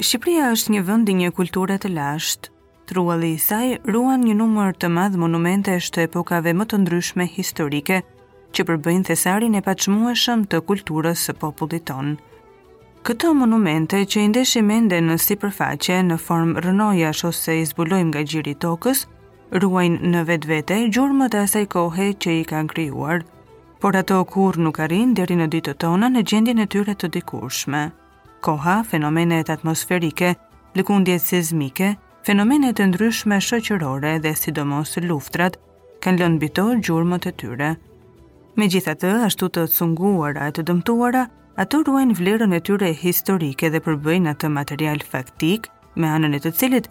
Shqipëria është një vend i një kulture të lashtë. Trualli i saj ruan një numër të madh monumentesh të epokave më të ndryshme historike, që përbëjnë thesarin e paçmueshëm të kulturës së popullit tonë. Këto monumente që i ndeshim ende në sipërfaqe në formë rrënojash ose i zbulojmë nga gjiri i tokës, ruajnë në vetvete gjurmët e asaj kohe që i kanë krijuar, por ato kurrë nuk arrijnë deri në ditët tona në gjendjen e tyre të dikurshme. koha, fenomenet atmosferike, lëkundjet sizmike, fenomenet e ndryshme shoqërore dhe sidomos luftrat kanë lënë mbi to gjurmët e tyre. Megjithatë, ashtu të cunguara e të dëmtuara, ato ruajnë vlerën e tyre historike dhe përbëjnë atë material faktik me anën e të cilit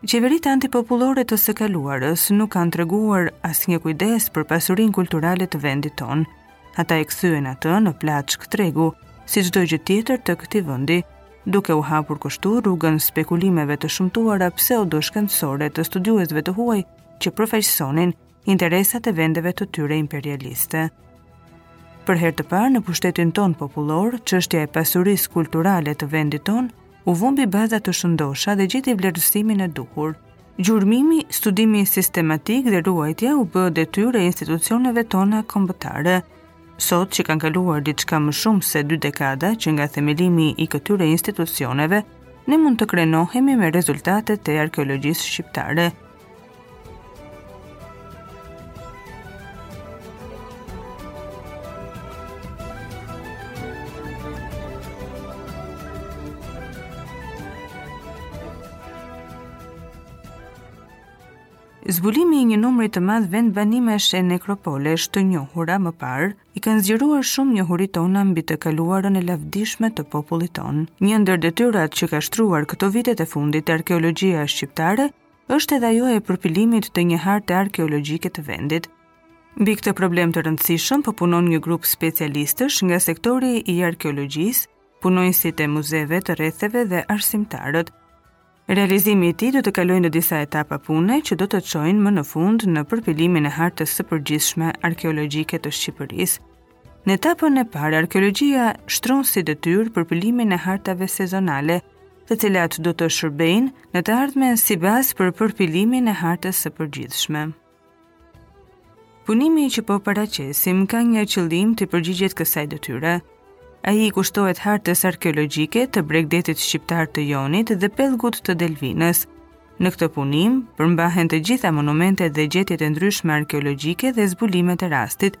Qeveritë antipopullore të së kaluarës nuk kanë treguar asnjë kujdes për pasurinë kulturale të vendit tonë. Ata e kthyen atë në plaçkë tregu, si çdo gjë tjetër të këtij vendi, duke u hapur kështu rrugën spekulimeve të shëmtuara pseudo-shkencore të studiuesve të huaj që përfaqësonin interesat e vendeve të tyre imperialiste. Për herë të parë në pushtetin tonë popullor, çështja e pasurisë kulturale të vendit tonë u vu mbi baza të shëndosha dhe gjeti vlerësimin e duhur. Gjurmimi, studimi sistematik dhe ruajtja u bë detyrë e institucioneve tona kombëtare. Sot që kanë kaluar diçka më shumë se dy dekada që nga themelimi i këtyre institucioneve, ne mund të krenohemi me rezultatet e arkeologjisë shqiptare. Zbulimi i një numri të madh vendbanimesh e nekropolesh të njohura më parë i kanë zgjeruar shumë njohuritë tona mbi të kaluarën e lavdishme të popullit tonë. Një ndër detyrat që ka shtruar këto vitet e fundit arkeologjia shqiptare është edhe ajo e përpilimit të një harte arkeologjike të vendit. Mbi këtë problem të rëndësishëm po punon një grup specialistësh nga sektori i arkeologjisë, punonjësit e muzeve të rretheve dhe arsimtarët. Realizimi i tij do të kalojë në disa etapa pune që do të çojnë më në fund në përpilimin e hartës së përgjithshme arkeologjike të Shqipërisë. Në etapën e parë, arkeologjia shtron si detyrë përpilimin e hartave zonale, të cilat do të shërbejnë në të ardhmen si bazë për përpilimin e hartës së përgjithshme. Punimi që po paraqesim ka një qëllim t'i përgjigjet kësaj detyre. Ai i kushtohet hartës arkeologjike të bregdetit shqiptar të Jonit dhe pellgut të Delvinës. Në këtë punim përmbahen të gjitha monumentet dhe gjetjet e ndryshme arkeologjike dhe zbulimet e rastit,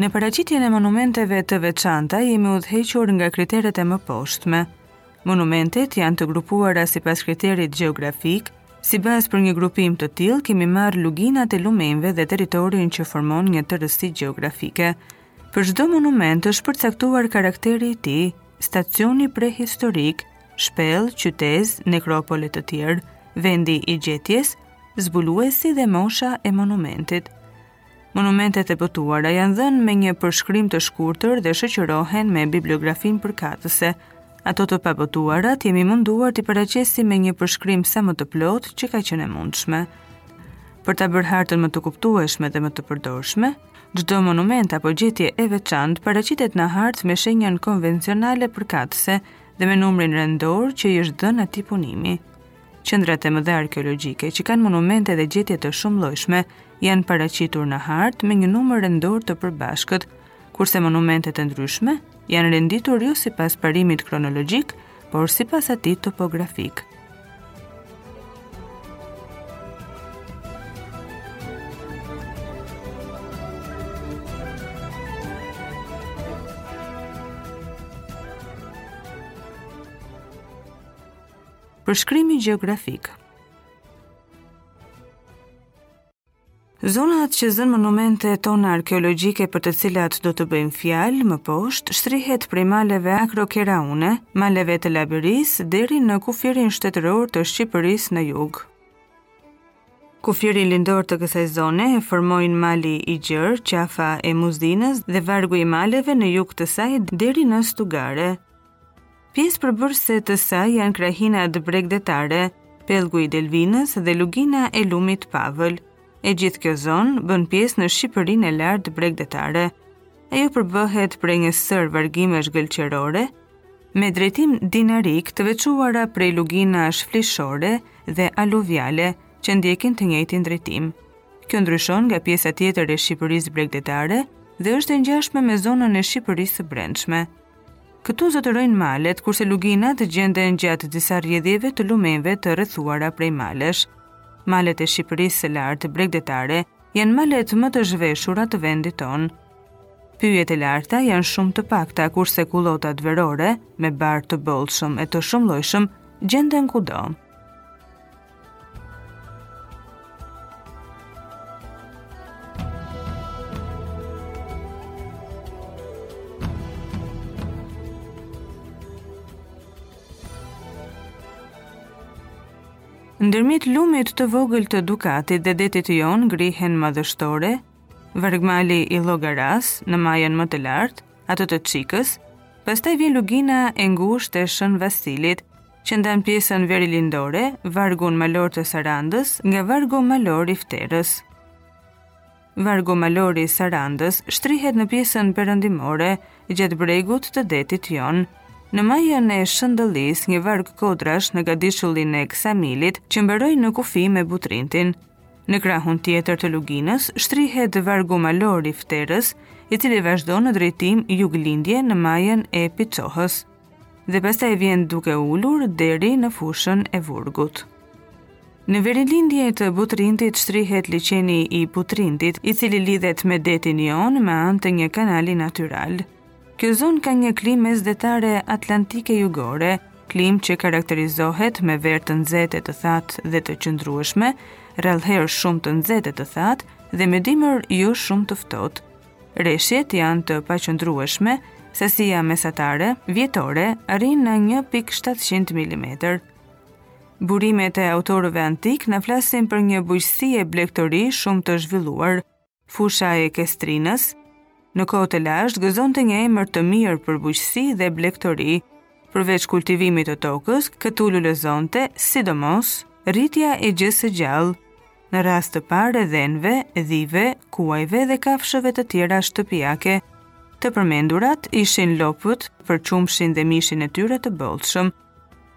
Në paraqitjen e monumenteve të veçanta jemi udhëhequr nga kriteret e mëposhtme. Monumentet janë të grupuara sipas kriterit gjeografik. Si bazë për një grupim të tillë kemi marrë luginat e lumenjve dhe territorin që formon një tërësi gjeografike. Për çdo monument është përcaktuar karakteri i tij, stacioni prehistorik, shpellë, qytezë, nekropol e të tjerë, vendi i gjetjes, zbuluesi dhe mosha e monumentit. Monumentet e botuara janë dhënë me një përshkrim të shkurtër dhe shoqërohen me bibliografinë përkatëse. Ato të pabotuarat jemi munduar t'i paraqesim me një përshkrim sa më të plotë që ka qenë e mundshme. Për ta bërë hartën më të kuptueshme dhe më të përdorshme, çdo monument apo gjetje e veçantë paraqitet në hartë me shenjën konvencionale përkatëse dhe me numrin rendor që i është dhënë atij punimi. Qendrat e mëdha arkeologjike që kanë monumente dhe gjetje të shumëllojshme janë paraqitur në hartë me një numër rendor të përbashkët, kurse monumentet e ndryshme janë renditur jo sipas parimit kronologjik, por sipas atij topografik. Përshkrimi gjeografik Zonat që zënë monumentet tona arkeologjike për të cilat do të bëjmë fjalë më poshtë, shtrihet prej maleve Akrokeraune, maleve të Labërisë, deri në kufirin shtetëror të Shqipërisë në jug. Kufirin lindor të kësaj zone e formojnë Mali i Gjërë, Qafa e Muzinës dhe vargu i maleve në jug të saj deri në Stugarë. Pjesë përbërëse të saj janë krahinat bregdetare, pellgu i Delvinës dhe lugina e lumit Pavllë. E gjithë kjo zonë bën pjesë në Shqipërinë e lartë bregdetare. Ajo përbëhet prej një sërë vargimesh gëlqerore, me drejtim dinarik të veçuara prej luginash flishore dhe aluviale që ndjekin të njëjtin drejtim. Kjo ndryshon nga pjesa tjetër e Shqipërisë bregdetare dhe është e ngjashme me zonën e Shqipërisë së brendshme. Këtu zotërojnë malet, kurse luginat gjenden gjatë disa rrjedhjeve të lumenjve të rrethuara prej malesh. Malet e Shqipërisë së lartë bregdetare janë malet më të zhveshura të vendit tonë. Pyjet e larta janë shumë të pakta, kurse kullotat verore, me bar të bollshëm e të shumëllojshëm, gjenden kudo. Ndërmjet lumit të vogël të Dukatit dhe detit Jon ngrihen madhështore, Vargmali i Llogarasë në majën më të lartë, atë të Çikës, pastaj vjen lugina e ngushtë e Shën Vasilit, që ndan pjesën verilindore, vargun malor të Sarandës, nga vargu malor i Fterës. Vargu malor i Sarandës shtrihet në pjesën perëndimore gjatë bregut të detit Jon. Në majën e Shëndëllisë, një varg kodrash në gadishullin e Ksamilit, që mbaron në kufi me Butrintin. Në krahun tjetër të Luginës, shtrihet vargu malor i Fterës, i cili vazhdon në drejtim juglindje në majën e Picohës. dhe pastaj vjen duke u ulur deri në fushën e vurgut. Në verilindje të Butrintit shtrihet liqeni i Butrintit, i cili lidhet me detin Jon me anë të një kanali natyral. Kjo zonë ka një klimë mesdhetare atlantike jugore, klimë që karakterizohet me verë të nxehtë të thatë dhe të qëndrueshme, rrallëherë shumë të nxehtë të thatë dhe me dimër jo shumë të ftohtë. Reshjet janë të paqëndrueshme, sasia mesatare vjetore arrin në 1.700 mm. Burimet e autorëve antikë na flasin për një bujqësi e blektori shumë të zhvilluar. Fusha e Kestrinës në kohë të lashtë gëzonte një emër të mirë për bujqësi dhe blektori, Përveç kultivimit të tokës, këtu lulëzonte, sidomos, rritja e gjësë së gjallë, në radhë të parë e dhenve, dhive, kuajve dhe kafshëve të tjera shtëpiake. Të përmendura ishin lopët për qumështin dhe mishin e tyre të bollshëm.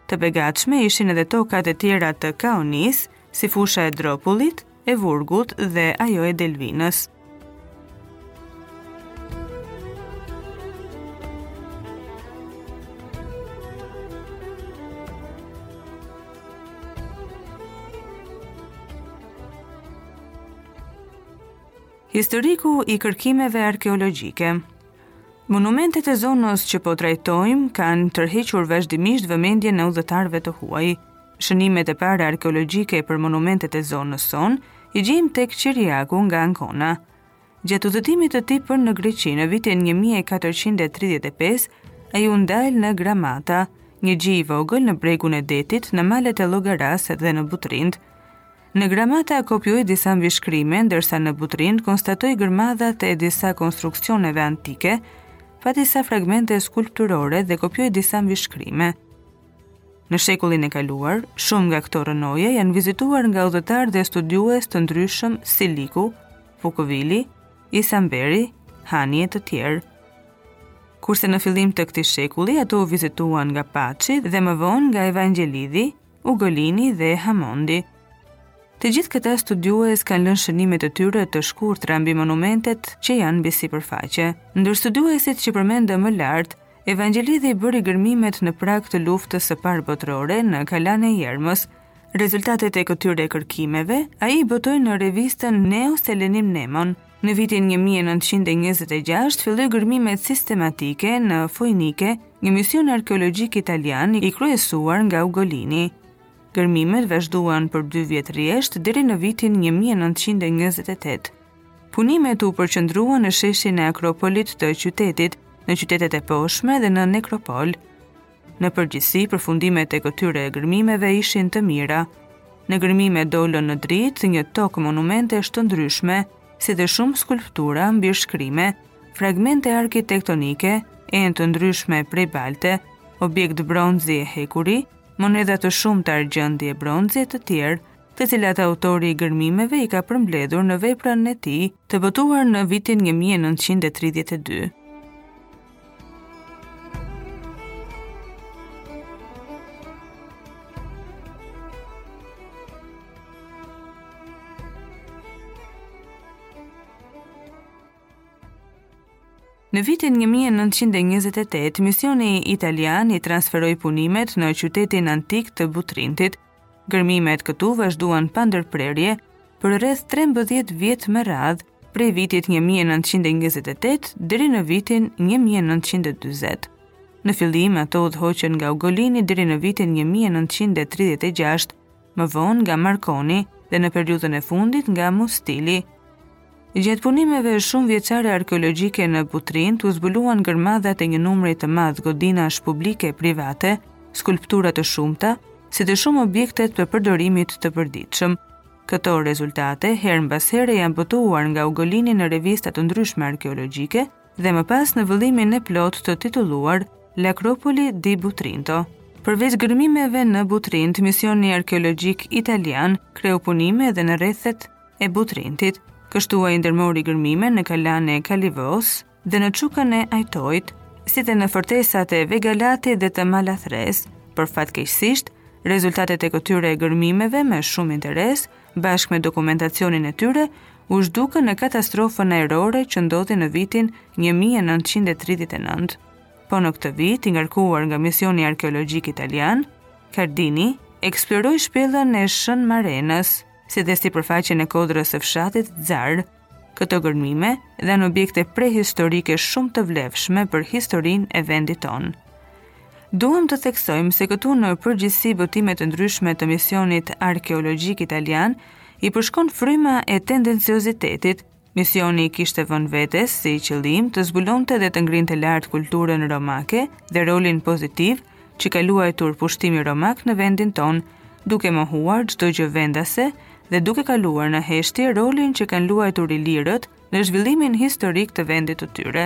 Të begatshme ishin edhe tokat e tjera të Kaonisë, si fusha e dropullit, e Vurgut dhe ajo e Delvinës. Historiku i kërkimeve arkeologjike Monumentet e zonës që po trajtojmë kanë tërhequr vazhdimisht vëmendjen e udhëtarëve të huaj. Shënimet e para arkeologjike për monumentet e zonës sonë i gjejmë tek Qiriaku nga Ankona. Gjatë udhëtimit të tij për në Greqi në vitin 1435, ai u ndal në Gramata, një gji i vogël në bregun e detit, në malet e Llogarasë dhe në Butrint. Në Gramata kopjoi disa mbishkrime, ndërsa në Butrint konstatoi gërmadhat e disa konstruksioneve antike, pa disa fragmente skulpturore dhe kopjoi disa mbishkrime. Në shekullin e kaluar, shumë nga këto rrënoje janë vizituar nga udhëtarë dhe studiues të ndryshëm si Liku, Pukëvili, Isamberi, Hani e të tjerë. Kurse në fillim të këtij shekulli ato u vizituan nga Paçi dhe më vonë nga Evangelidhi, Ugolini dhe Hamondi. Të gjithë këta studiues kanë lënë shënime të tyre të shkurtra mbi monumentet që janë mbi sipërfaqe. Ndër studiuesit që përmendëm më lart, Evangelidhi bëri gërmimet në prag të luftës së parë botërore në Kalanë e Jermës. Rezultatet e këtyre kërkimeve, ai i botoi në revistën Neos Elenomnemon. Në vitin 1926, filloi gërmimet sistematike në Foinike, një mision arkeologjik italian i kryesuar nga Ugolini. Gërmimet vazhduan për dy vjet rresht deri në vitin 1928. Punimet u përqendruan në sheshin e Akropolit të qytetit, në qytetin e poshtëm dhe në Nekropol. Në përgjithësi, përfundimet e këtyre gërmimeve ishin të mira. Në gërmime dolën në dritë një tok monumente të ndryshme, si dhe shumë skulptura, mbishkrime, fragmente arkitektonike, enë të ndryshme prej balte, objekte bronzi e hekuri, monedha të shumta argjendi e bronzi e të tjera. të cilat autori i gërmimeve i ka përmbledhur në veprën e tij të botuar në vitin 1932. Në vitin 1928, misioni italian i transferoi punimet në qytetin antik të Butrintit, Gërmimet këtu vazhduan pa ndërprerje për rreth 13 vjet me radhë, prej vitit 1928 deri në vitin 1940. Në fillim ato udhëhoqën nga Ugolini deri në vitin 1936, më vonë nga Markoni dhe në periudhën e fundit nga Mustili. Gjatë punimeve shumëvjeçare arkeologjike në Butrint u zbuluan gërmadhat e një numri të madh godinash publike e private, skulptura të shumta, si dhe shumë objekte të përdorimit të përditshëm. Këto rezultate herë mbas here janë botuar nga Ugolini në revista të ndryshme arkeologjike dhe më pas në vëllimin e plotë të titulluar L'Acropoli di Butrinto. Përveç gërmimeve në Butrint, misioni arkeologjik italian kreu punime edhe në rrethet e Butrintit, kështu ai ndërmori gërmime në kalanë e Kalivos dhe në çukën e Ajtoit, si dhe në fortesat e Vagalatit dhe të Malathresë, për fatkeqësisht, rezultatet e këtyre gërmimeve me shumë interes, bashkë me dokumentacionin e tyre, u zhdukën në katastrofën ajrore që ndodhi në vitin 1939. Po në këtë vit, i ngarkuar nga misioni arkeologjik italian, Kardini eksploroi shpellën e Shën Marinës, si dhe sipërfaqen e kodrës së fshatit Xarë. Këto gërmime dhanë objekte prehistorike shumë të vlefshme për historinë e vendit tonë. Duhet të theksojmë se këtu në përgjithësi botimet e ndryshme të misionit arkeologjik italian, i përshkon fryma e tendenciozitetit Misioni i kishte vënë vetes si qëllim të zbulonte dhe të ngrinte lart kulturën romake dhe rolin pozitiv që ka luajtur pushtimi romak në vendin tonë, duke mohuar çdo gjë vendase dhe duke kaluar në heshtje rolin që kanë luajtur ilirët në zhvillimin historik të vendit të tyre.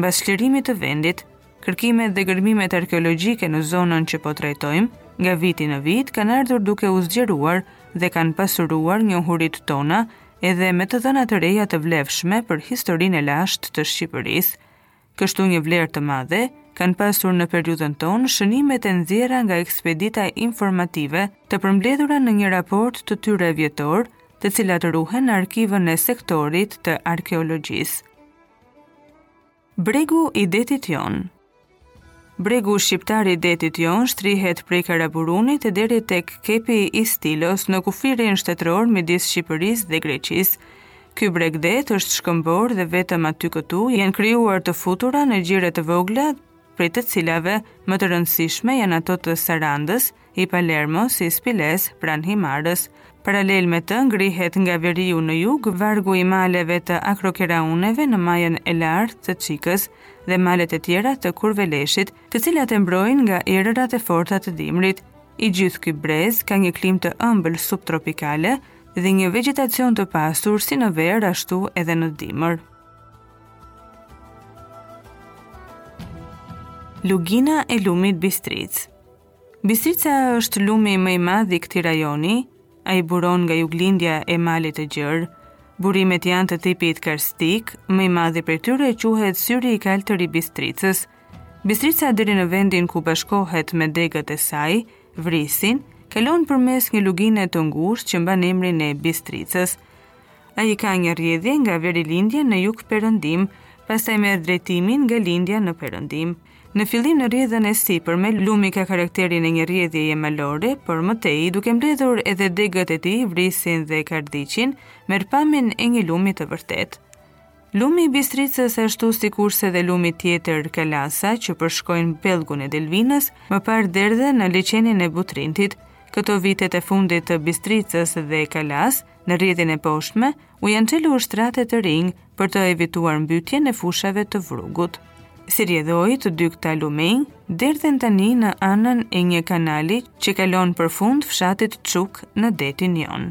Mbas çlirimit të vendit, kërkimet dhe gërmimet arkeologjike në zonën që po trajtojmë, nga viti në vit kanë ardhur duke u zgjeruar dhe kanë pasuruar njohuritë tona edhe me të dhëna të reja të vlefshme për historinë e lashtë të Shqipërisë. Kështu një vlerë të madhe kanë pasur në periudhën tonë shënimet e nxjerra nga ekspedita informative të përmbledhura në një raport të tyre vjetor, të cilat ruhen në arkivën e sektorit të arkeologjisë. Bregu i detit Jon Bregu shqiptar i detit Jon shtrihet prej Karaburunit deri tek kepi i Stillos në kufirin shtetëror midis Shqipërisë dhe Greqisë. Ky bregdet është shkëmbor dhe vetëm aty këtu janë krijuar të futura në gjire të vegjël, prej të cilave më të rëndësishme janë ato të Sarandës, i Palermos, i Spilesë pranë Himarës. Paralel me të ngrihet nga veriu në jug vargu i maleve të Akrokerauneve në majën e lartë të Çikës dhe malet e tjera të Kurveleshit, të cilat e mbrojnë nga erërat e forta të dimrit. I gjithë ky brez ka një klimë të ëmbël subtropikale dhe një vegjetacion të pasur si në verë ashtu edhe në dimër. Lugina e lumit Bistricë Bistrica është lumi më i madh i këtij rajoni, ai buron nga juglindja e Malit të Gjerë. Burimet janë të tipit karstik, më i madhi prej tyre quhet Syri i Kaltër i Bistricës. Bistrica deri në vendin ku bashkohet me degët e saj, Vrisin, kalon përmes një lugine të ngushtë që mban emrin e Bistricës. Ai ka një rrjedhje nga verilindja në jugperëndim, pastaj merr drejtimin nga lindja në perëndim. Në fillim në rrjedhën e sipërme lumi ka karakterin e një rrjedhjeje malore, por më tej, duke mbledhur edhe degët e tij, Vrisin dhe Kardhiqin, merr pamjen e një lumi të vërtetë. Lumi i Bistricës ashtu sikurse edhe lumi tjetër Kalasa që përshkojnë pellgun e Delvinës, më parë derdhej në liqenin e Butrintit. Këto vitet e fundit të Bistricës dhe Kalasës, Në rrjedhjen e poshtme, u janë çelur shtretër të rinj për të evituar mbytjen e fushave të Vrugut. Si rrjedhojë të dy këta lumenj, derdhen tani në anën e një kanali që kalon përfund fshatit Çukë në detin Jon.